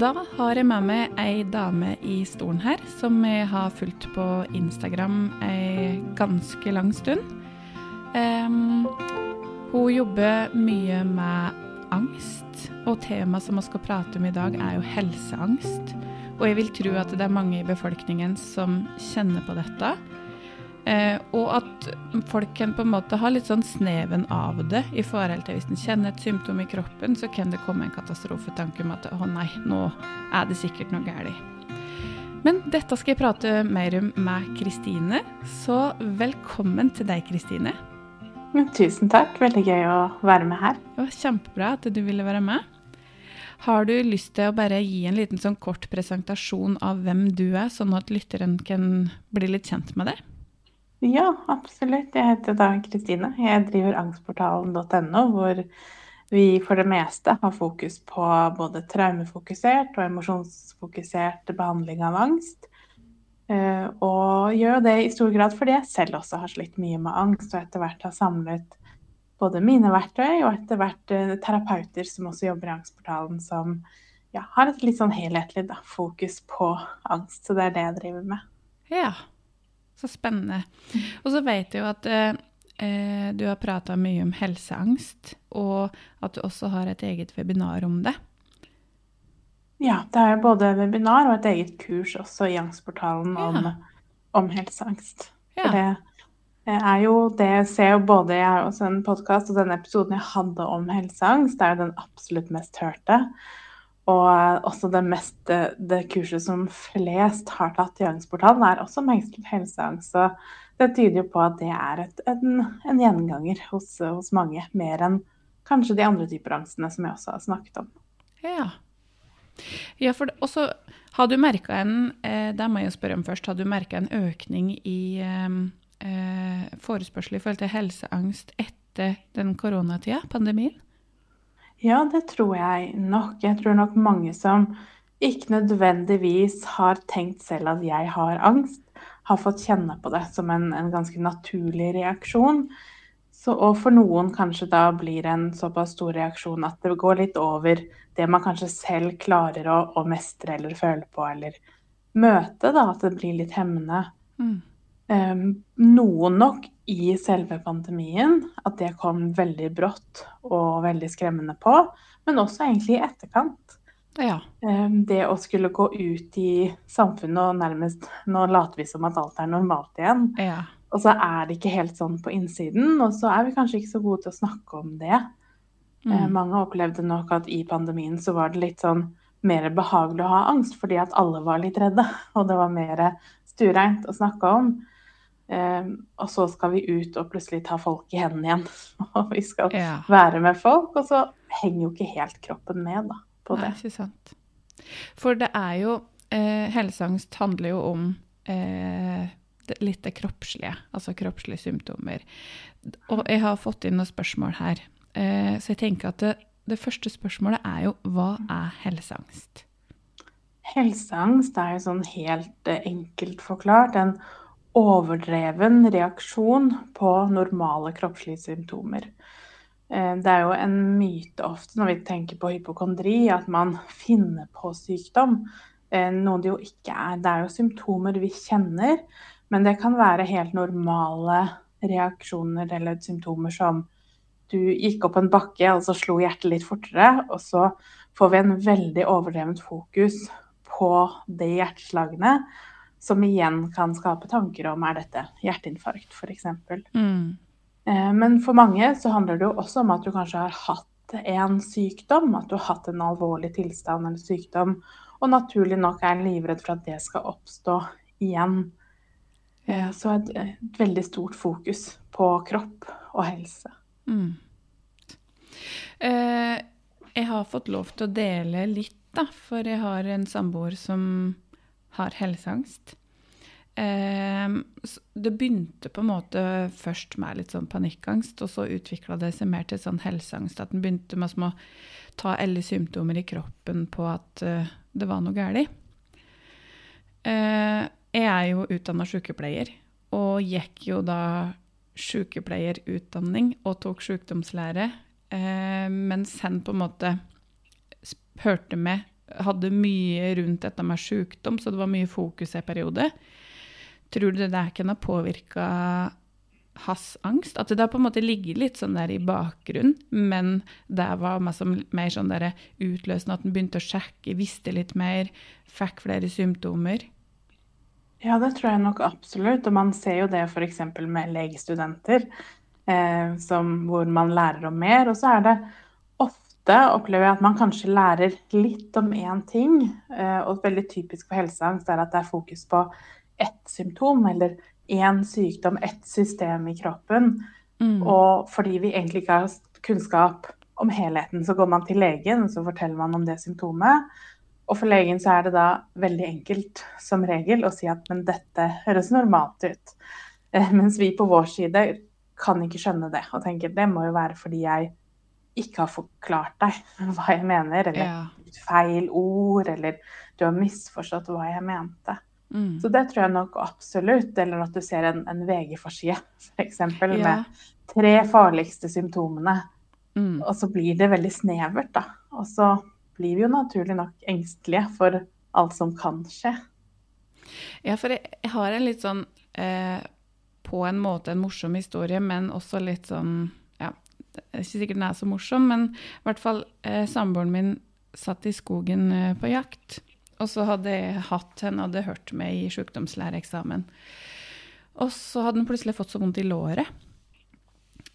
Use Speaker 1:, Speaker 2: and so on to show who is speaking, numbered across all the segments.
Speaker 1: Da har jeg med meg ei dame i stolen her, som jeg har fulgt på Instagram ei ganske lang stund. Um, hun jobber mye med angst, og temaet som vi skal prate om i dag, er jo helseangst. Og jeg vil tro at det er mange i befolkningen som kjenner på dette. Eh, og at folk kan på en måte ha litt sånn sneven av det i forhold til hvis en kjenner et symptom i kroppen, så kan det komme en katastrofetanke om at å nei, nå er det sikkert noe galt. Men dette skal jeg prate mer om med Kristine, så velkommen til deg, Kristine.
Speaker 2: Tusen takk, veldig gøy å være med her.
Speaker 1: Det var Kjempebra at du ville være med. Har du lyst til å bare gi en liten sånn kort presentasjon av hvem du er, sånn at lytteren kan bli litt kjent med deg?
Speaker 2: Ja, absolutt. Jeg heter da Kristine. Jeg driver angstportalen.no, hvor vi for det meste har fokus på både traumefokusert og emosjonsfokusert behandling av angst. Eh, og gjør det i stor grad fordi jeg selv også har slitt mye med angst, og etter hvert har samlet både mine verktøy og etter hvert eh, terapeuter som også jobber i Angstportalen, som ja, har et litt sånn helhetlig da, fokus på angst. Så det er det jeg driver med.
Speaker 1: Ja, så spennende. Og så vet jeg jo at eh, eh du har prata mye om helseangst, og at du også har et eget webinar om det.
Speaker 2: Ja, det er både webinar og et eget kurs også i Angstportalen om, ja. om helseangst. Ja. For det er jo det jeg ser jo både Jeg har også en podkast, og den episoden jeg hadde om helseangst, det er jo den absolutt mest hørte. Og også det, mest, det kurset som flest har tatt i Angstportalen, er også om helseangst. Så det tyder jo på at det er et, en, en, gjenganger hos, hos, mange. Mer enn kanskje de andre typer angstene som jeg også har snakket om.
Speaker 1: Ja. ja for også har du merka en eh, Det må jeg spørre om først. Har du merka en økning i eh, eh, forespørsel i forhold til helseangst etter den koronatida, pandemien?
Speaker 2: Ja, det tror jeg nok. Jeg tror nok mange som ikke nødvendigvis har tenkt selv at jeg har angst, har fått kjenne på det som en, en ganske naturlig reaksjon. Så, og for noen kanskje da blir en såpass stor reaksjon at det går litt over det man kanskje selv klarer å, å mestre eller føle på eller møte, da, at det blir litt hemmende. Mm. Noen nok i selve pandemien, at det kom veldig brått og veldig skremmende på, men også egentlig i etterkant. Ja. Det å skulle gå ut i samfunnet og nærmest Nå later vi som at alt er normalt igjen. Ja. Og så er det ikke helt sånn på innsiden, og så er vi kanskje ikke så gode til å snakke om det. Mm. Uh, mange opplevde nok at i pandemien så var det litt sånn mer behagelig å ha angst fordi at alle var litt redde, og det var mer stuereint å snakke om. Um, og så skal vi ut og plutselig ta folk i hendene igjen. og vi skal ja. være med folk. Og så henger jo ikke helt kroppen med da, på
Speaker 1: det. Nei, ikke sant. For det er jo eh, Helseangst handler jo om eh, det, litt det kroppslige, altså kroppslige symptomer. Og jeg har fått inn noen spørsmål her. Eh, så jeg tenker at det, det første spørsmålet er jo hva er helseangst?
Speaker 2: Helseangst er jo sånn helt eh, enkelt forklart en overdreven reaksjon på normale kroppslige symptomer. Eh, det er jo en myte ofte når vi tenker på hypokondri, at man finner på sykdom. Eh, noe det jo ikke er. Det er jo symptomer vi kjenner, men det kan være helt normale reaksjoner eller symptomer som du gikk opp en bakke, og så slo hjertet litt fortere, og så får vi en veldig overdrevent fokus på de hjerteslagene som igjen kan skape tanker om er dette hjerteinfarkt, f.eks. Mm. Eh, men for mange så handler det jo også om at du kanskje har hatt en sykdom, at du har hatt en alvorlig tilstand eller sykdom, og naturlig nok er livredd for at det skal oppstå igjen. Eh, så et, et veldig stort fokus på kropp og helse. Mm.
Speaker 1: Eh, jeg har fått lov til å dele litt, da, for jeg har en samboer som har helseangst. Eh, det begynte på en måte først med litt sånn panikkangst, og så utvikla det seg mer til sånn helseangst. At den begynte med å ta alle symptomer i kroppen på at uh, det var noe galt. Eh, jeg er jo utdanna sykepleier, og gikk jo da sykepleierutdanning og tok sykdomslære, eh, mens hen på en måte hørte med hadde mye rundt dette med sykdom, så det var mye fokus en periode. Tror du det kan ha påvirka hans angst? At det har på en måte ligget litt sånn der i bakgrunnen, men det var mer sånn der utløsende at han begynte å sjekke, visste litt mer, fikk flere symptomer?
Speaker 2: Ja, det tror jeg nok absolutt. Og man ser jo det f.eks. med legestudenter, eh, som, hvor man lærer om mer. Og så er det ofte, opplever jeg, at man kanskje lærer litt om én ting. Eh, og veldig typisk for helseangst er at det er fokus på ett symptom eller én sykdom, ett system i kroppen. Mm. Og fordi vi egentlig ikke har kunnskap om helheten, så går man til legen og så forteller man om det symptomet. Og for legen så er det da veldig enkelt som regel å si at men dette høres normalt ut. Eh, mens vi på vår side kan ikke skjønne det og tenker det må jo være fordi jeg ikke har forklart deg hva jeg mener, eller ja. feil ord, eller du har misforstått hva jeg mente. Mm. Så det tror jeg nok absolutt. Eller at du ser en, en VG-forside, f.eks. Ja. med tre farligste symptomene. Mm. Og så blir det veldig snevert, da. Og så blir vi jo naturlig nok engstelige for alt som kan skje.
Speaker 1: Ja, for jeg, jeg har en litt sånn eh, På en måte en morsom historie, men også litt sånn det er ikke sikkert den er så morsom, men i hvert fall eh, samboeren min satt i skogen eh, på jakt. Og så hadde jeg hatt henne hadde hørt meg i sykdomslæreeksamen. Og så hadde hun plutselig fått så vondt i låret.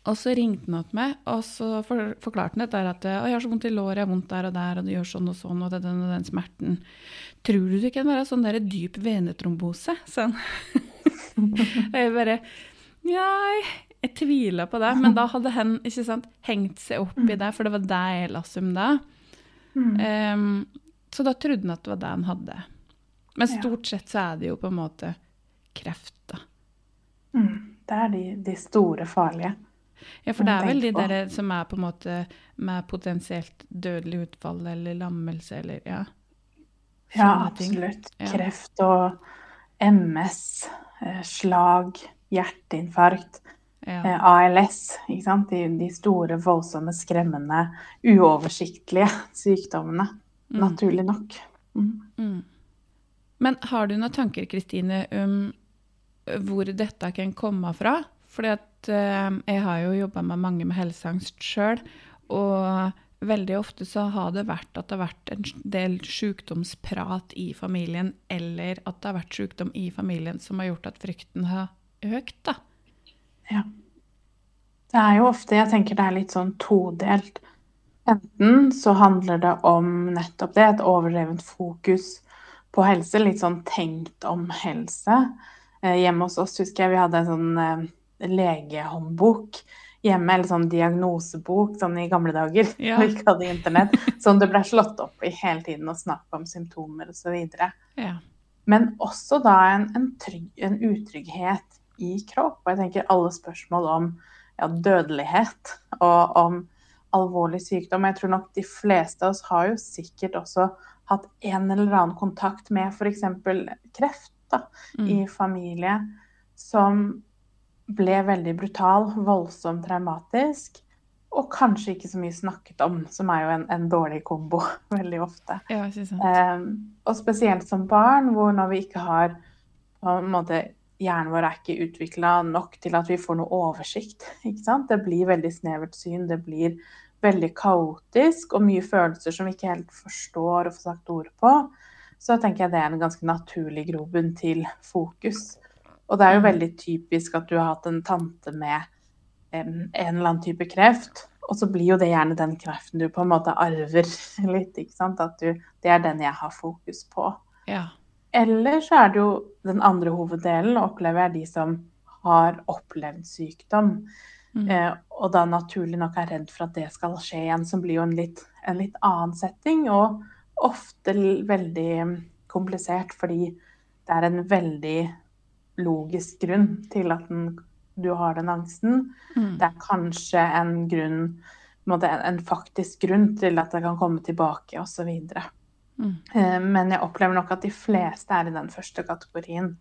Speaker 1: Og så ringte han til meg, og så for, forklarte han dette at jeg har så vondt i låret, jeg har vondt der og der, og det gjør sånn og sånn, og den og den smerten. Tror du det kan være sånn der dyp venetrombose? Sånn. jeg bare Nei, jeg tviler på det. Men da hadde han ikke sant, hengt seg opp i det, for det var det jeg la om da. Um, så da trodde han at det var det han hadde. Men stort sett så er det jo på en måte kreft, da.
Speaker 2: Mm, det er de, de store, farlige.
Speaker 1: Ja, for det er vel de der som er på en måte med potensielt dødelig utfall eller lammelse eller ja.
Speaker 2: Ja, absolutt. Ja. Kreft og MS, eh, slag, hjerteinfarkt, ja. Eh, ALS. De, de, store, voldsomme, skremmende, uoversiktlige sykdommene. Mm. Naturlig nok. Mm. Mm.
Speaker 1: Men har du noen tanker, Kristine, om hvor dette kan komme fra? Fordi at eh, jeg har jo jobba med mange med helseangst sjøl, og veldig ofte så har det vært at det har vært en del sykdomsprat i familien, eller at det har vært sykdom i familien som har gjort at frykten har økt, da.
Speaker 2: Ja. Det er jo ofte Jeg tenker det er litt sånn todelt. Enten så handler det om nettopp det, et overdrevent fokus på helse, litt sånn tenkt om helse. Eh, hjemme hos oss husker jeg vi hadde en sånn eh, legehåndbok hjemme, eller sånn diagnosebok sånn i gamle dager, ja. vi ikke hadde internett, som det ble slått opp i hele tiden og snakk om symptomer osv. Ja. Men også da en, en, trygg, en, utrygghet i kropp. Og jeg tenker alle spørsmål om ja, dødelighet og om alvorlig sykdom. Jeg tror nok de fleste av oss har jo sikkert også hatt en eller annen kontakt med f.eks. kreft da, mm. i familie som ble veldig brutal, voldsomt traumatisk. Og kanskje ikke så mye snakket om, som er jo en, en dårlig kombo veldig ofte.
Speaker 1: Ja, um,
Speaker 2: og spesielt som barn, hvor når vi ikke har på en måte, Hjernen vår er ikke utvikla nok til at vi får noe oversikt. Det blir veldig snevert syn, det blir veldig kaotisk og mye følelser som vi ikke helt forstår og får sagt ord på. Så tenker jeg det er en ganske naturlig grobunn til fokus. Og det er jo mm. veldig typisk at du har hatt en tante med en eller annen type kreft, og så blir jo det gjerne den kreften du på en måte arver litt. ikke sant? At du, det er den jeg har fokus på.
Speaker 1: Ja.
Speaker 2: Eller så er det jo den andre hoveddelen, opplever jeg de som har opplevd sykdom. Mm. Eh, og da naturlig nok er redd for at det skal skje igjen, som blir jo en litt, en litt annen setting. Og ofte veldig komplisert fordi det er en veldig logisk grunn til at den, du har den angsten. Mm. Det er kanskje en grunn en, en faktisk grunn til at det kan komme tilbake, osv. Mm. Eh, men jeg opplever nok at de fleste er i den første kategorien.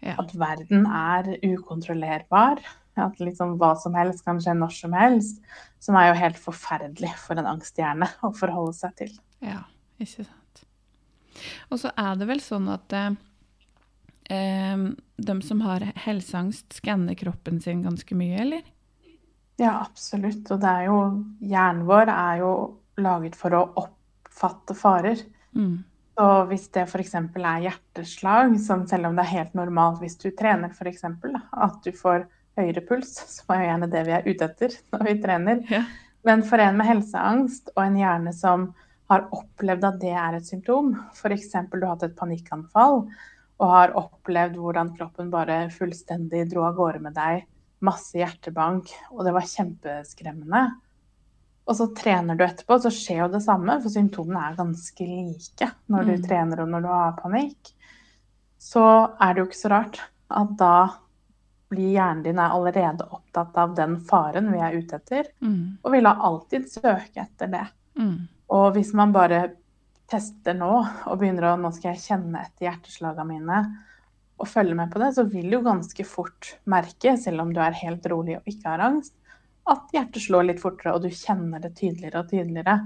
Speaker 2: Ja. At verden er ukontrollerbar. At liksom hva som helst kan skje når som helst. Som er jo helt forferdelig for en angsthjerne å forholde seg til.
Speaker 1: Ja, ikke sant. Og så er det vel sånn at eh, eh, de som har helseangst, skanner kroppen sin ganske mye, eller?
Speaker 2: Ja, absolutt. Og det er jo Hjernen vår er jo laget for å oppfatte farer.
Speaker 1: Mm.
Speaker 2: Så hvis det f.eks. er hjerteslag, som selv om det er helt normalt hvis du trener f.eks., at du får høyere puls, som er jo gjerne det vi er ute etter når vi trener.
Speaker 1: Ja.
Speaker 2: Men for en med helseangst og en hjerne som har opplevd at det er et symptom, f.eks. du har hatt et panikkanfall og har opplevd hvordan kroppen bare fullstendig dro av gårde med deg, masse hjertebank, og det var kjempeskremmende. Og så trener du etterpå, så skjer jo det samme, for symptomene er ganske like når du
Speaker 1: Mm.
Speaker 2: trener og når du har panikk. Så er det jo ikke så rart at da blir hjernen din er allerede opptatt av den faren vi er ute etter,
Speaker 1: Mm.
Speaker 2: og vil da alltid søke etter det.
Speaker 1: Mm.
Speaker 2: Og hvis man bare tester nå og begynner å nå skal jeg kjenne etter hjerteslagene mine og følge med på det, så vil du ganske fort merke, selv om du er helt rolig og ikke har angst, at hjertet slår litt fortere, og du kjenner det tydeligere og tydeligere.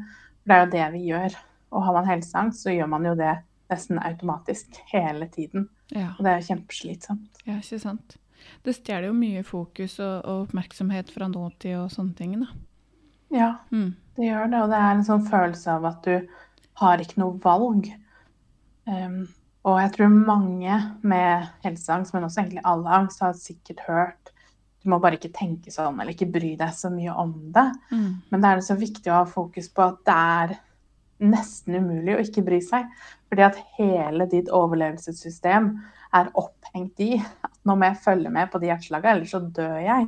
Speaker 2: For det er jo det vi gjør. Og har man helseangst, så gjør man jo det nesten automatisk hele tiden.
Speaker 1: Ja.
Speaker 2: Og det er jo kjempeslitsomt.
Speaker 1: ja, ikke sant. Det stjeler jo mye fokus og, og oppmerksomhet fra nåtid og sånne ting, da.
Speaker 2: Ja,
Speaker 1: Mm.
Speaker 2: Det gjør det, og det er en sånn følelse av at du har ikke noe valg. Um, og jeg tror mange med helseangst, men også egentlig all angst, har sikkert hørt du må bare ikke tenke sånn, eller ikke bry deg så mye om det.
Speaker 1: Mm.
Speaker 2: Men det er så viktig å ha fokus på at det er nesten umulig å ikke bry seg. Fordi at hele ditt overlevelsessystem er opphengt i at nå må jeg følge med på de hjerteslagene, ellers så dør jeg.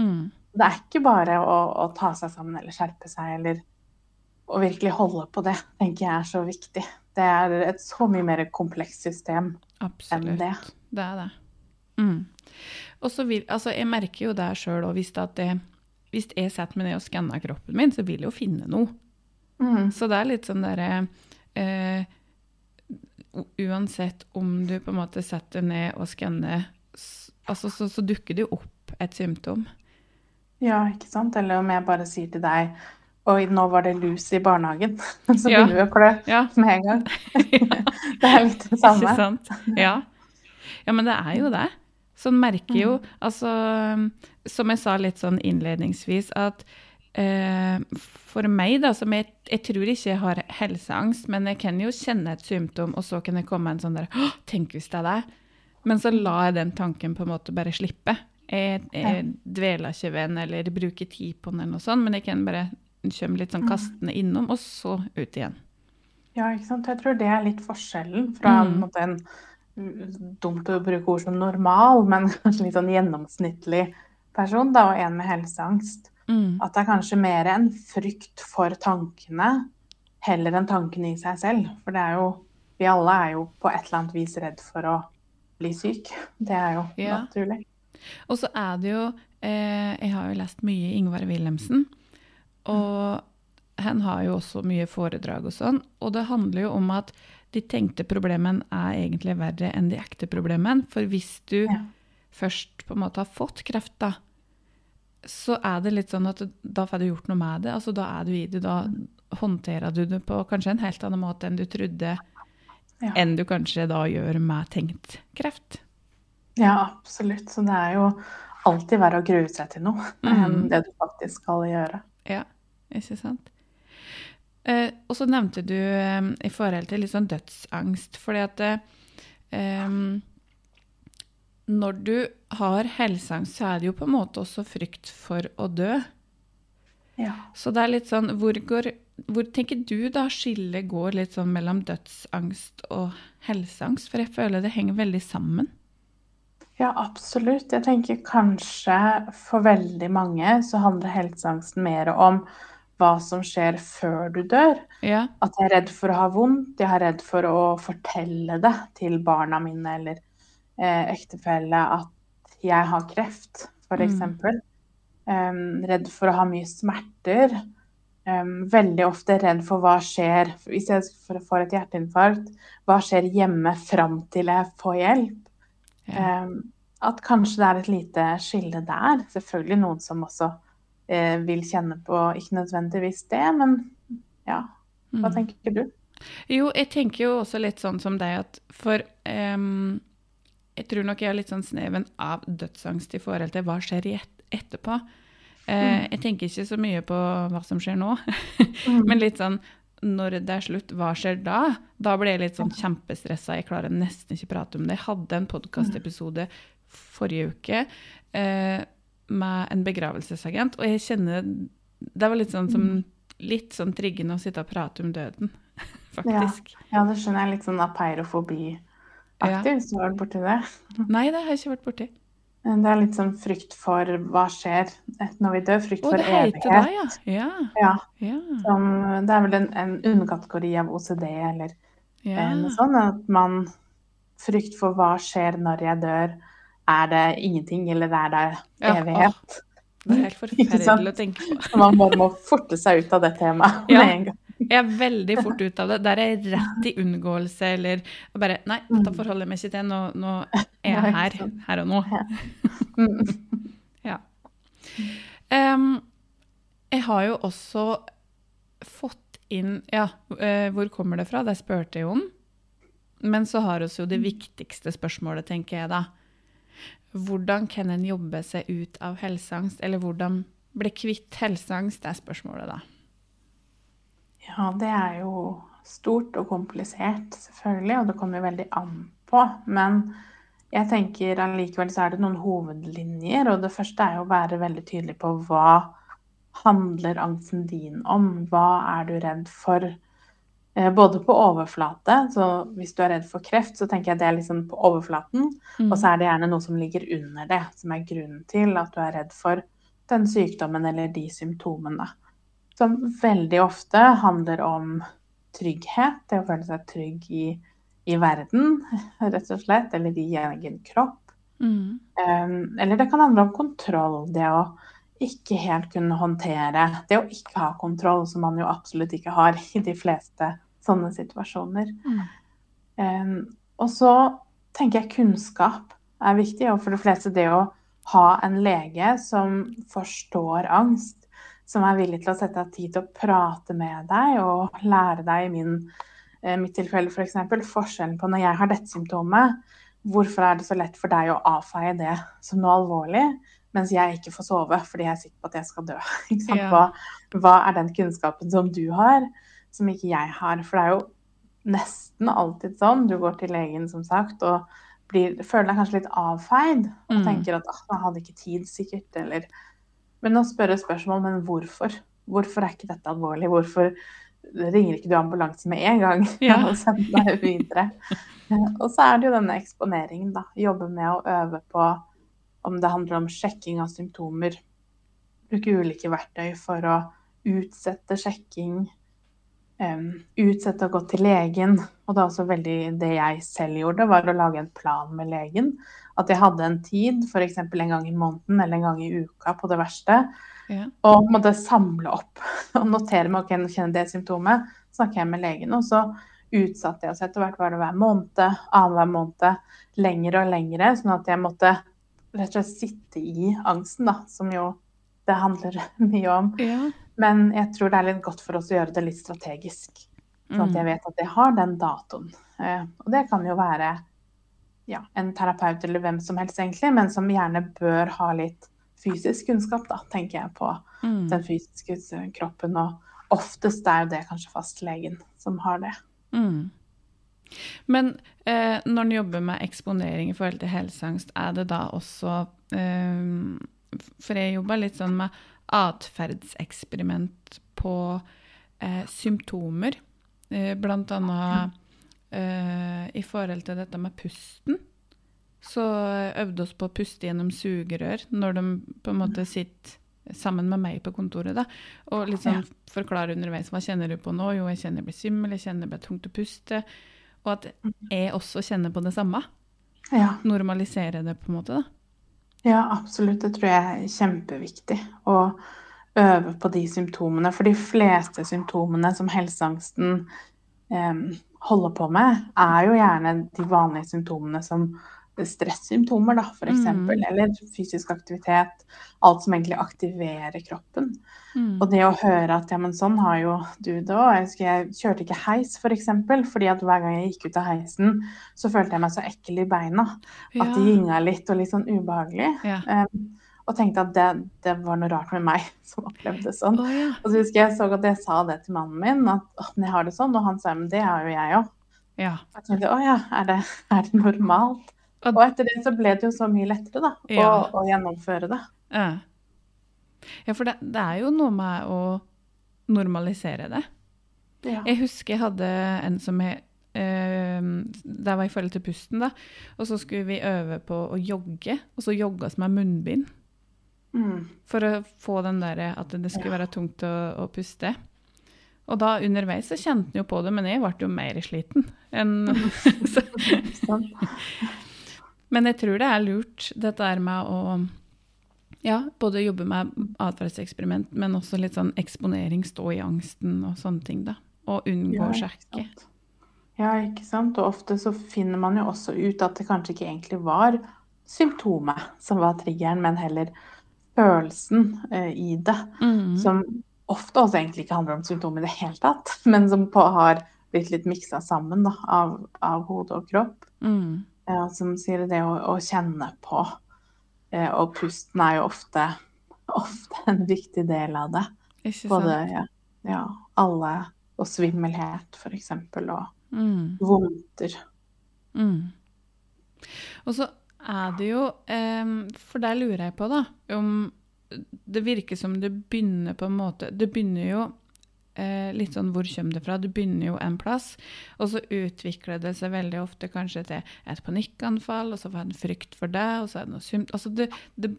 Speaker 1: Mm.
Speaker 2: Det er ikke bare å, å ta seg sammen eller skjerpe seg eller å virkelig holde på det, tenker jeg er så viktig. Det er et så mye mer komplekst system enn
Speaker 1: Absolutt.
Speaker 2: det.
Speaker 1: Det er det. Mm. Og så vil, altså jeg merker jo det sjøl òg, hvis, jeg setter meg ned og skanner kroppen min, så vil jeg jo finne noe.
Speaker 2: Mm.
Speaker 1: Så det er litt sånn derre eh, Uansett om du på en måte setter ned og skanner, altså, så, så dukker det jo opp et symptom.
Speaker 2: Ja, ikke sant? Eller om jeg bare sier til deg Oi, nå var det lus i barnehagen. Så
Speaker 1: Ja.
Speaker 2: begynner vi å klø
Speaker 1: Ja,
Speaker 2: med en gang. Det er litt det samme.
Speaker 1: Ikke sant? Ja. ja, men det er jo det. Sånn merker jo Altså, som jeg sa litt sånn innledningsvis, at eh, for meg, da, som jeg, jeg tror ikke jeg har helseangst, men jeg kan jo kjenne et symptom, og så kan det komme en sånn der Å, tenk hvis det er deg! Men så lar jeg den tanken på en måte bare slippe. Jeg, jeg dveler ikke ved den eller bruker tid på den, eller noe sånt, men jeg kan bare komme litt sånn kastende innom, og så ut igjen.
Speaker 2: Ja, ikke sant. Jeg tror det er litt forskjellen fra
Speaker 1: Mm.
Speaker 2: en, en mm, dumt å bruke ord som normal, men kanskje litt sånn gjennomsnittlig person, da, og en med helseangst.
Speaker 1: Mm.
Speaker 2: At det er kanskje mer en frykt for tankene heller enn tankene i seg selv. For det er jo Vi alle er jo på et eller annet vis redd for å bli syk. Det er jo
Speaker 1: Ja.
Speaker 2: naturlig.
Speaker 1: Og så er det jo eh, Jeg har jo lest mye Ingvar Wilhelmsen. Og han har jo også mye foredrag og sånn. Og det handler jo om at de tenkte problemene er egentlig verre enn de ekte problemene. For hvis du
Speaker 2: Ja.
Speaker 1: først på en måte har fått kreft, da, så er det litt sånn at da får du gjort noe med det. Altså da er du i det. Da håndterer du det på kanskje en helt annen måte enn du trodde.
Speaker 2: Ja.
Speaker 1: Enn du kanskje da gjør med tenkt kreft.
Speaker 2: ja, absolutt. Så det er jo alltid verre å grue seg til noe enn
Speaker 1: Mm.
Speaker 2: det du faktisk skal gjøre.
Speaker 1: Ja, ikke sant? Eh, og så nevnte du eh, i forhold til litt sånn dødsangst, fordi at eh, når du har helseangst, så er det jo på en måte også frykt for å dø.
Speaker 2: Ja.
Speaker 1: Så det er litt sånn, hvor, går, hvor tenker du da skillet går litt sånn mellom dødsangst og helseangst? For jeg føler det henger veldig sammen.
Speaker 2: Ja, absolutt. Jeg tenker kanskje for veldig mange så handler helseangsten mer om hva som skjer før du dør.
Speaker 1: Ja.
Speaker 2: At jeg er redd for å ha vondt, jeg er redd for å fortelle det til barna mine eller eh, ektefelle at jeg har kreft, f.eks.
Speaker 1: Mm.
Speaker 2: Um, redd for å ha mye smerter. Um, veldig ofte redd for hva skjer hvis jeg får et hjerteinfarkt. Hva skjer hjemme fram til jeg får hjelp?
Speaker 1: ja.
Speaker 2: Um, at kanskje det er et lite skille der. Selvfølgelig noen som også eh, vil kjenne på ikke nødvendigvis det, men ja. Hva
Speaker 1: Mm.
Speaker 2: tenker du?
Speaker 1: Jo, jeg tenker jo også litt sånn som deg at for um, Jeg tror nok jeg har litt sånn sneven av dødsangst i forhold til hva skjer i et, etterpå. Uh, jeg tenker ikke så mye på hva som skjer nå,
Speaker 2: Mm.
Speaker 1: men litt sånn når det er slutt, hva skjer da? Da blir jeg litt sånn kjempestressa. Jeg klarer nesten ikke prate om det. Jeg hadde en podkastepisode forrige uke eh, med en begravelsesagent, og jeg kjenner Det var litt sånn som litt sånn triggende å sitte og prate om døden, faktisk.
Speaker 2: Ja, det skjønner jeg. Litt sånn apeirofobi-aktig, hvis du har vært borti det.
Speaker 1: Nei, det har jeg ikke vært borti.
Speaker 2: Det er litt sånn frykt for hva skjer når vi dør. Frykt
Speaker 1: Å,
Speaker 2: for
Speaker 1: det heter
Speaker 2: evighet.
Speaker 1: det, ja. Ja.
Speaker 2: Ja,
Speaker 1: Ja.
Speaker 2: som, det er vel en, en underkategori av OCD eller
Speaker 1: ja.
Speaker 2: eh, noe sånt. At man Frykt for hva skjer når jeg dør. Er det ingenting, eller er det
Speaker 1: Ja,
Speaker 2: evighet?
Speaker 1: Det er helt forferdelig å tenke på.
Speaker 2: Så man bare må forte seg ut av det temaet
Speaker 1: Ja.
Speaker 2: med en gang.
Speaker 1: Jeg er veldig fort ut av det. Der er jeg rett i unngåelse eller bare Nei, dette forholder jeg meg ikke til. Nå, nå er jeg her. Her og nå.
Speaker 2: Mm.
Speaker 1: Ja. Um, jeg har jo også fått inn Ja, uh, hvor kommer det fra? Det spurte jeg om. Men så har vi jo det viktigste spørsmålet, tenker jeg da. Hvordan kan en jobbe seg ut av helseangst? Eller hvordan bli kvitt helseangst? Det er spørsmålet, da.
Speaker 2: Ja, det er jo stort og komplisert, selvfølgelig, og det kommer jo veldig an på. Men jeg tenker allikevel så er det noen hovedlinjer, og det første er jo å være veldig tydelig på hva handler angsten din om? Hva er du redd for? Eh, Både på overflate, så hvis du er redd for kreft, så tenker jeg det er liksom på overflaten.
Speaker 1: Mm.
Speaker 2: Og så er det gjerne noe som ligger under det, som er grunnen til at du er redd for den sykdommen eller de symptomene. Som veldig ofte handler om trygghet, det å føle seg trygg i, i verden, rett og slett, eller i egen kropp.
Speaker 1: Mm.
Speaker 2: Um, eller det kan handle om kontroll, det å ikke helt kunne håndtere, det å ikke ha kontroll, som man jo absolutt ikke har i de fleste sånne situasjoner.
Speaker 1: Mm.
Speaker 2: Um, og så tenker jeg kunnskap er viktig, og for de fleste det å ha en lege som forstår angst, som er villig til å sette av tid til å prate med deg og lære deg i min, eh, mitt tilfelle f.eks. For forskjellen på når jeg har dette symptomet, hvorfor er det så lett for deg å avfeie det som noe alvorlig, mens jeg ikke får sove fordi jeg er sikker på at jeg skal dø. Hva, hva er den kunnskapen som du har, som ikke jeg har? For det er jo nesten alltid sånn. Du går til legen, som sagt, og blir, føler deg kanskje litt avfeid. Og
Speaker 1: Mm.
Speaker 2: tenker at ah, jeg hadde ikke tid, sikkert. Eller Men å spørre spørsmål, men hvorfor? Hvorfor er ikke dette alvorlig? Hvorfor ringer ikke du ambulanse med en gang
Speaker 1: Ja.
Speaker 2: og sender deg videre? og så er det jo denne eksponeringen, da. Jobbe med å øve på om det handler om sjekking av symptomer. Bruke ulike verktøy for å utsette sjekking. Utsette å gå til legen. Og det er også veldig det jeg selv gjorde, var å lage en plan med legen. At jeg hadde en tid, f.eks. en gang i måneden eller en gang i uka på det verste,
Speaker 1: Ja.
Speaker 2: og måtte samle opp og notere meg ok, nå kjenner det symptomet, snakker jeg med legen. Og så utsatte jeg, oss etter hvert var det hver måned, annenhver måned, lengre og lengre, sånn at jeg måtte rett og slett sitte i angsten, da, som jo det handler mye om.
Speaker 1: ja.
Speaker 2: Men jeg tror det er litt godt for oss å gjøre det litt strategisk. Sånn at jeg vet at jeg har den datoen. Eh, og det kan jo være ja, en terapeut eller hvem som helst, egentlig, men som gjerne bør ha litt fysisk kunnskap, da, tenker jeg på
Speaker 1: Mm.
Speaker 2: den fysiske kroppen. Og oftest er jo det kanskje fastlegen som har det.
Speaker 1: Mm. Men eh, når en jobber med eksponering i forhold til helseangst, er det da også eh, For jeg jobber litt sånn med atferdseksperiment på eh, symptomer. Eh, blant annet eh, i forhold til dette med pusten. Så øvde oss på å puste gjennom sugerør når de på en måte sitter sammen med meg på kontoret. da, Og liksom forklare underveis hva kjenner du på nå. Jo, jeg kjenner jeg blir svimmel, jeg kjenner det blir tungt å puste. Og at jeg også kjenner på det samme.
Speaker 2: Ja.
Speaker 1: Normalisere det, på en måte. da.
Speaker 2: Ja, absolutt. Det tror jeg er kjempeviktig. Å øve på de symptomene. For de fleste symptomene som helseangsten eh, holder på med, er jo gjerne de vanlige symptomene som stressymptomer, da, f.eks. Mm. Eller fysisk aktivitet. Alt som egentlig aktiverer kroppen. Mm. Og det å høre at ja, men sånn har jo du det òg. Jeg, jeg, kjørte ikke heis, f.eks. For eksempel, fordi at hver gang jeg gikk ut av heisen, så følte jeg meg så ekkel i beina. Ja. At det gynga litt og litt sånn ubehagelig. Ja. Um, og tenkte at det, det, var noe rart med meg som opplevde det sånn. Oh, ja. Og så husker jeg så at jeg sa det til mannen min, at jeg har det sånn. Og han sa men det har jo jeg òg. Ja. Jeg tenkte å ja, er det, er det normalt? Og etter det så ble det jo så mye lettere da, ja. å, å, gjennomføre det.
Speaker 1: Ja, ja for det, det, er jo noe med å normalisere det. Ja. Jeg husker jeg hadde en som jeg eh, Det var i forhold til pusten, da. Og så skulle vi øve på å jogge, og så jogga vi med munnbind. Mm. For å få den der at det skulle være tungt å, å puste. Og da underveis så kjente han jo på det, men jeg ble jo mer sliten enn Men jeg tror det er lurt, dette er med å ja, både jobbe med atferdseksperiment, men også litt sånn eksponering, stå i angsten og sånne ting, da. Og unngå ja, å sjekke.
Speaker 2: Ja, ikke sant. Og ofte så finner man jo også ut at det kanskje ikke egentlig var symptomet som var triggeren, men heller følelsen uh, i det. Mm. Som ofte også egentlig ikke handler om symptomer i det hele tatt, men som på, har blitt litt miksa sammen da, av, av, hode og kropp. Mm. Ja, som sier det å, å kjenne på. Eh, og pusten er jo ofte, ofte, en viktig del av det. Ikke sant? Både ja, ja, alle og svimmelhet, for eksempel, og mm. vondter. Mm.
Speaker 1: Og så er det jo eh, For der lurer jeg på, da, om det virker som det begynner på en måte Det begynner jo eh, litt sånn hvor kommer det fra? Du begynner jo en plass, og så utvikler det seg veldig ofte kanskje til et panikkanfall, og så var det en frykt for det, og så er det noe symt... Altså det, det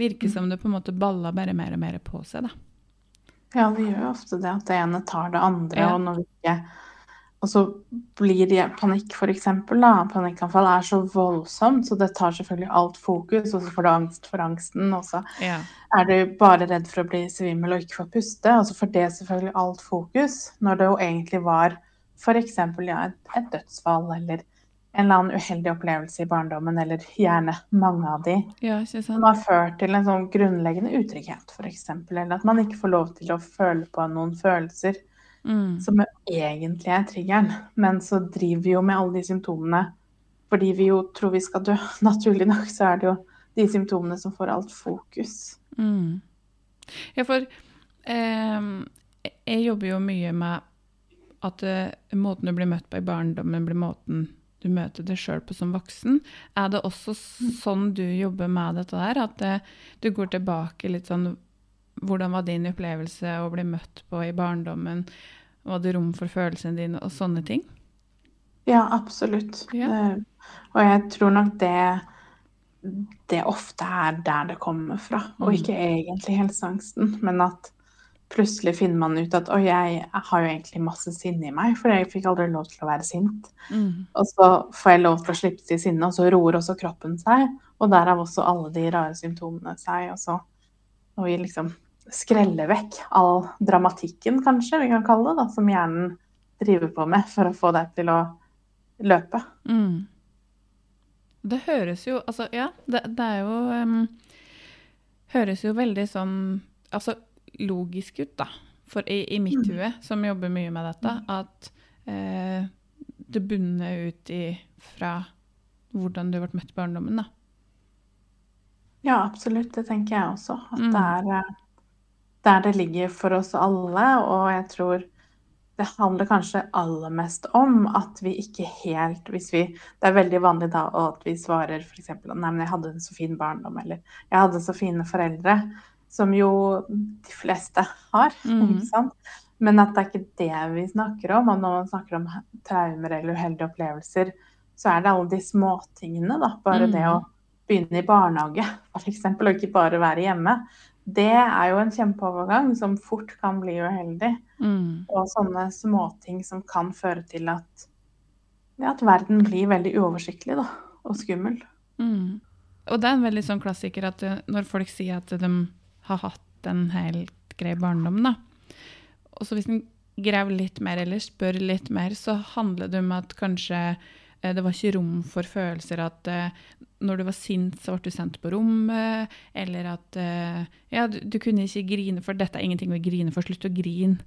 Speaker 1: virker som det på en måte baller bare mer og mer på seg, da.
Speaker 2: Ja, det gjør jo ofte det, at det ene tar det andre, ja. og når vi ikke og så blir det panikk, f.eks. Panikkanfall er så voldsomt, så det tar selvfølgelig alt fokus. Og så får du angst for angsten. Og så ja. er du bare redd for å bli svimmel og ikke få puste. Og så får det selvfølgelig alt fokus, når det jo egentlig var f.eks. Ja, et, dødsfall eller en eller annen uheldig opplevelse i barndommen, eller gjerne mange av de, ja, som har ført til en sånn grunnleggende utrygghet, f.eks. Eller at man ikke får lov til å føle på noen følelser mm. som egentlig er triggeren. Men så driver vi jo med alle de symptomene fordi vi jo tror vi skal dø. Naturlig nok så er det jo de symptomene som får alt fokus. Mm.
Speaker 1: Ja, for eh, jeg jobber jo mye med at eh, måten du blir møtt på i barndommen, blir måten du møter deg sjøl på som voksen. Er det også mm. sånn du jobber med dette der? At eh, du går tilbake litt sånn hvordan var din opplevelse å bli møtt på i barndommen? Var det rom for følelsene dine og sånne ting?
Speaker 2: Ja, absolutt. Ja. Det, og jeg tror nok det det ofte er der det kommer fra, og mm. ikke egentlig helseangsten, men at plutselig finner man ut at oi, jeg har jo egentlig masse sinne i meg, for jeg fikk aldri lov til å være sint. Mm. Og så får jeg lov til å slippe til sinne, og så roer også kroppen seg. Og derav også alle de rare symptomene seg. Og så og vi liksom skrelle vekk all dramatikken, kanskje, vi kan kalle det, da, som hjernen driver på med for å få deg til å løpe. Mm.
Speaker 1: Det høres jo Altså, ja, det, det er jo um, Høres jo veldig sånn Altså logisk ut, da. For i, i mitt mm. hue, som jobber mye med dette, mm. at eh, det bunner ut i fra hvordan du ble møtt i barndommen, da.
Speaker 2: Ja, absolutt. Det tenker jeg også. At mm. det er eh, der det ligger for oss alle. Og jeg tror det handler kanskje aller mest om at vi ikke helt hvis vi, Det er veldig vanlig da at vi svarer f.eks. at nei, men jeg hadde en så fin barndom, eller jeg hadde så fine foreldre. Som jo de fleste har. Mm. Men at det er ikke det vi snakker om. Og når man snakker om traumer eller uheldige opplevelser, så er det alle de småtingene. da, Bare mm. det å begynne i barnehage, f.eks., og ikke bare være hjemme det er jo en kjempeovergang som fort kan bli uheldig. Mm. Og sånne småting som kan føre til at, ja, at verden blir veldig uoversiktlig da, og skummel. Mm.
Speaker 1: Og det er en veldig sånn klassiker at eh, når folk sier at de har hatt en helt grei barndom, da. Og så hvis en graver litt mer eller spør litt mer, så handler det om at kanskje det var ikke rom for følelser at eh, når du var sint, så ble du sendt på rommet, eller at eh, ja, du, du kunne ikke grine for dette er ingenting å grine for, slutt å grine.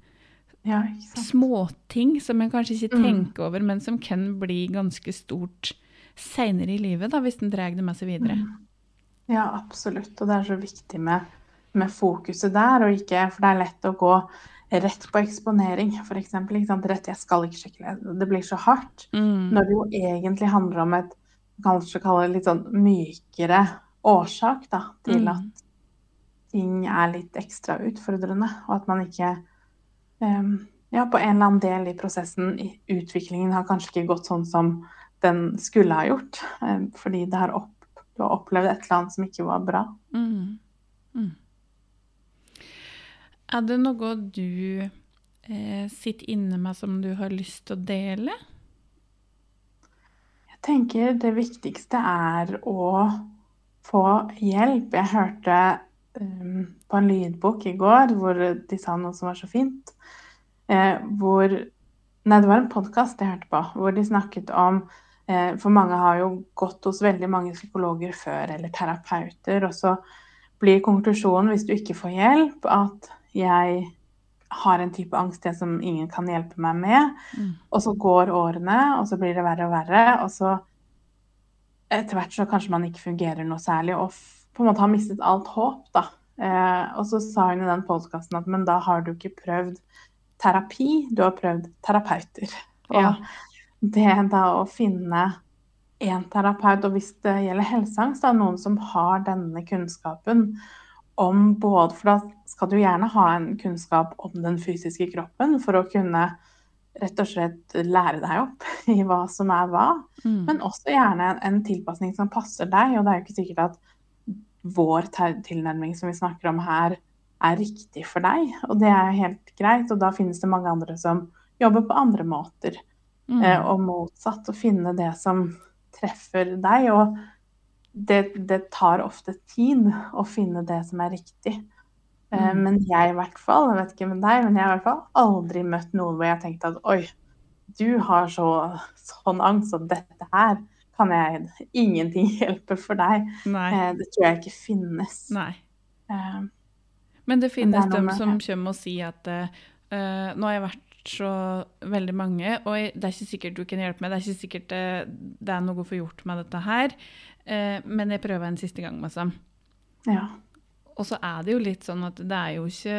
Speaker 2: Ja.
Speaker 1: Småting som en kanskje ikke
Speaker 2: Mm.
Speaker 1: tenker over, men som kan bli ganske stort seinere i livet, da, hvis en drar det med seg videre.
Speaker 2: Ja, absolutt. Og det er så viktig med, med fokuset der, og ikke For det er lett å gå rett på eksponering, f.eks. Rett 'jeg skal ikke sjekke det'. Det blir så hardt.
Speaker 1: Mm.
Speaker 2: Når det jo egentlig handler om et kanskje kalle det litt sånn mykere årsak da, til
Speaker 1: Mm.
Speaker 2: at ting er litt ekstra utfordrende, og at man ikke um, ja, på en eller annen del i prosessen, i utviklingen, har kanskje ikke gått sånn som den skulle ha gjort, um, fordi det har opp, du har opplevd et eller annet som ikke var bra.
Speaker 1: Mm. Er det noe du eh, sitter inne med som du har lyst til å dele?
Speaker 2: Jeg tenker det viktigste er å få hjelp. Jeg hørte um, på en lydbok i går hvor de sa noe som var så fint. Eh, hvor Nei, det var en podkast jeg hørte på, hvor de snakket om eh, For mange har jo gått hos veldig mange psykologer før, eller terapeuter, og så blir konklusjonen, hvis du ikke får hjelp, at jeg har en type angst jeg som ingen kan hjelpe meg med.
Speaker 1: Mm.
Speaker 2: Og så går årene, og så blir det verre og verre. Og så etter hvert så kanskje man ikke fungerer noe særlig, og på en måte har mistet alt håp, da. Eh, og så sa hun i den podkasten at men da har du ikke prøvd terapi, du har prøvd terapeuter. Og
Speaker 1: Ja.
Speaker 2: det da å finne en terapeut, og hvis det gjelder helseangst, da noen som har denne kunnskapen om både For da skal du gjerne ha en kunnskap om den fysiske kroppen for å kunne rett og slett lære deg opp i hva som er hva.
Speaker 1: Mm.
Speaker 2: Men også gjerne en, en tilpasning som passer deg. Og det er jo ikke sikkert at vår tilnærming som vi snakker om her, er riktig for deg. Og det er helt greit. Og da finnes det mange andre som jobber på andre måter.
Speaker 1: Mm.
Speaker 2: Eh, og motsatt. Å finne det som treffer deg. Og det, det tar ofte tid å finne det som er riktig. Eh,
Speaker 1: Mm.
Speaker 2: Men jeg i hvert fall, jeg vet ikke med deg, men jeg har i hvert fall aldri møtt noen hvor jeg har tenkt at oi, du har så, sånn angst, og dette her kan jeg ingenting hjelpe for deg.
Speaker 1: Nei.
Speaker 2: Eh, det tror jeg ikke finnes.
Speaker 1: Nei.
Speaker 2: Eh,
Speaker 1: Men det finnes dem som kommer og sier at uh, nå har jeg vært så veldig mange, og det er ikke sikkert du kan hjelpe meg, det er ikke sikkert det, det er noe å få gjort med dette her, men jeg prøver en siste gang, liksom.
Speaker 2: ja.
Speaker 1: Og så er det jo litt sånn at det er jo ikke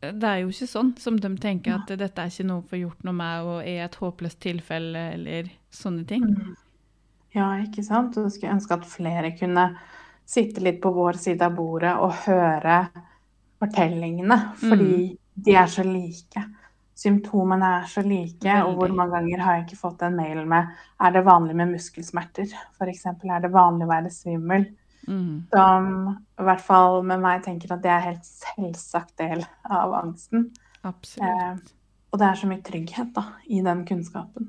Speaker 1: det er jo ikke sånn som de tenker at dette er ikke noe å få gjort noe med og er et håpløst tilfelle eller sånne ting.
Speaker 2: Mm. Ja, ikke sant? Og jeg skulle ønske at flere kunne sitte litt på vår side av bordet og høre fortellingene, fordi de er så like. Symptomene er så like, og hvor mange ganger har jeg ikke fått en mail med er det vanlig med muskelsmerter, f.eks. Er det vanlig å være svimmel?
Speaker 1: Mm.
Speaker 2: Som i hvert fall med meg tenker at det er helt selvsagt del av angsten.
Speaker 1: Absolutt.
Speaker 2: Og det er så mye trygghet da, i den kunnskapen.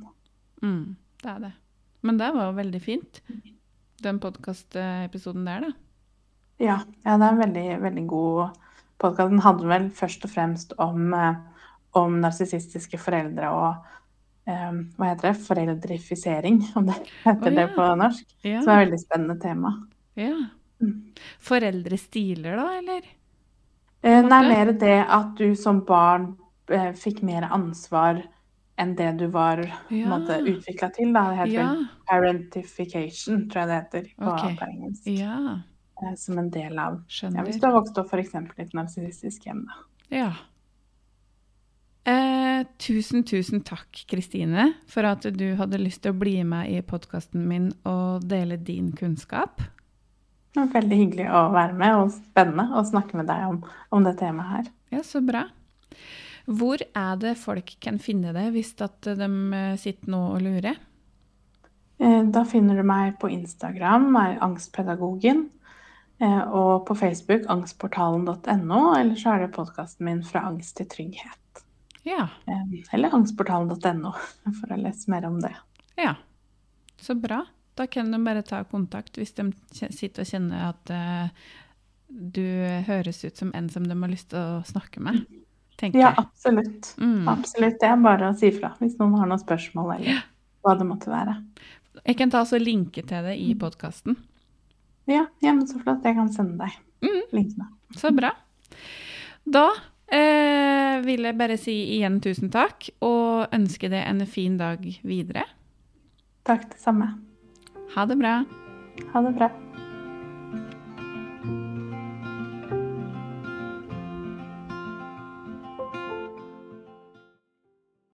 Speaker 1: Mm, det er det. Men det var jo veldig fint, den podkastepisoden der, da.
Speaker 2: Ja, ja, det er en veldig, veldig god podkast. Den handler vel først og fremst om, eh, om narsissistiske foreldre og um, hva heter det? Foreldrifisering, om det heter
Speaker 1: Å,
Speaker 2: det på norsk.
Speaker 1: Ja.
Speaker 2: Som er et veldig spennende tema.
Speaker 1: ja.
Speaker 2: Mm.
Speaker 1: Foreldrestiler, da, eller?
Speaker 2: Eh. Nei, mer det at du som barn eh, fikk mer ansvar enn det du var
Speaker 1: Ja.
Speaker 2: ja. utvikla til. Da. Det heter
Speaker 1: Ja.
Speaker 2: parentification, tror jeg det heter på,
Speaker 1: okay.
Speaker 2: på engelsk.
Speaker 1: Ja,
Speaker 2: Eh, som en del av ja. Hvis du har vokst opp f.eks. i et narsissistisk hjem. Da.
Speaker 1: Ja. Eh, tusen, tusen takk, Kristine, for at du hadde lyst til å bli med i podkasten min og dele din kunnskap.
Speaker 2: Det var veldig hyggelig å være med, og spennende å snakke med deg om, om det temaet her.
Speaker 1: Ja, så bra. Hvor er det folk kan finne det, hvis at de eh, sitter nå og lurer?
Speaker 2: Eh, Da finner du meg på Instagram, er Angstpedagogen. eh, Og på Facebook angstportalen.no, eller så er det podkasten min Fra angst til trygghet.
Speaker 1: Ja.
Speaker 2: Eller angstportalen.no, for å lese mer om det.
Speaker 1: Ja, så bra. Da kan de bare ta kontakt hvis de sitter og kjenner at uh, du høres ut som en som de har lyst til å snakke med, tenker
Speaker 2: Ja, absolutt.
Speaker 1: Mm.
Speaker 2: Absolutt. Det er bare å si fra hvis noen har noen spørsmål eller hva det måtte være.
Speaker 1: Jeg kan ta også linke til det i podkasten.
Speaker 2: Ja, ja, men så flott. Jeg kan sende deg
Speaker 1: Mm.
Speaker 2: linkene.
Speaker 1: Så bra. Da eh, vil jeg bare si igjen tusen takk, og ønske deg en fin dag videre.
Speaker 2: Takk, det samme.
Speaker 1: Ha det bra.
Speaker 2: Ha det bra.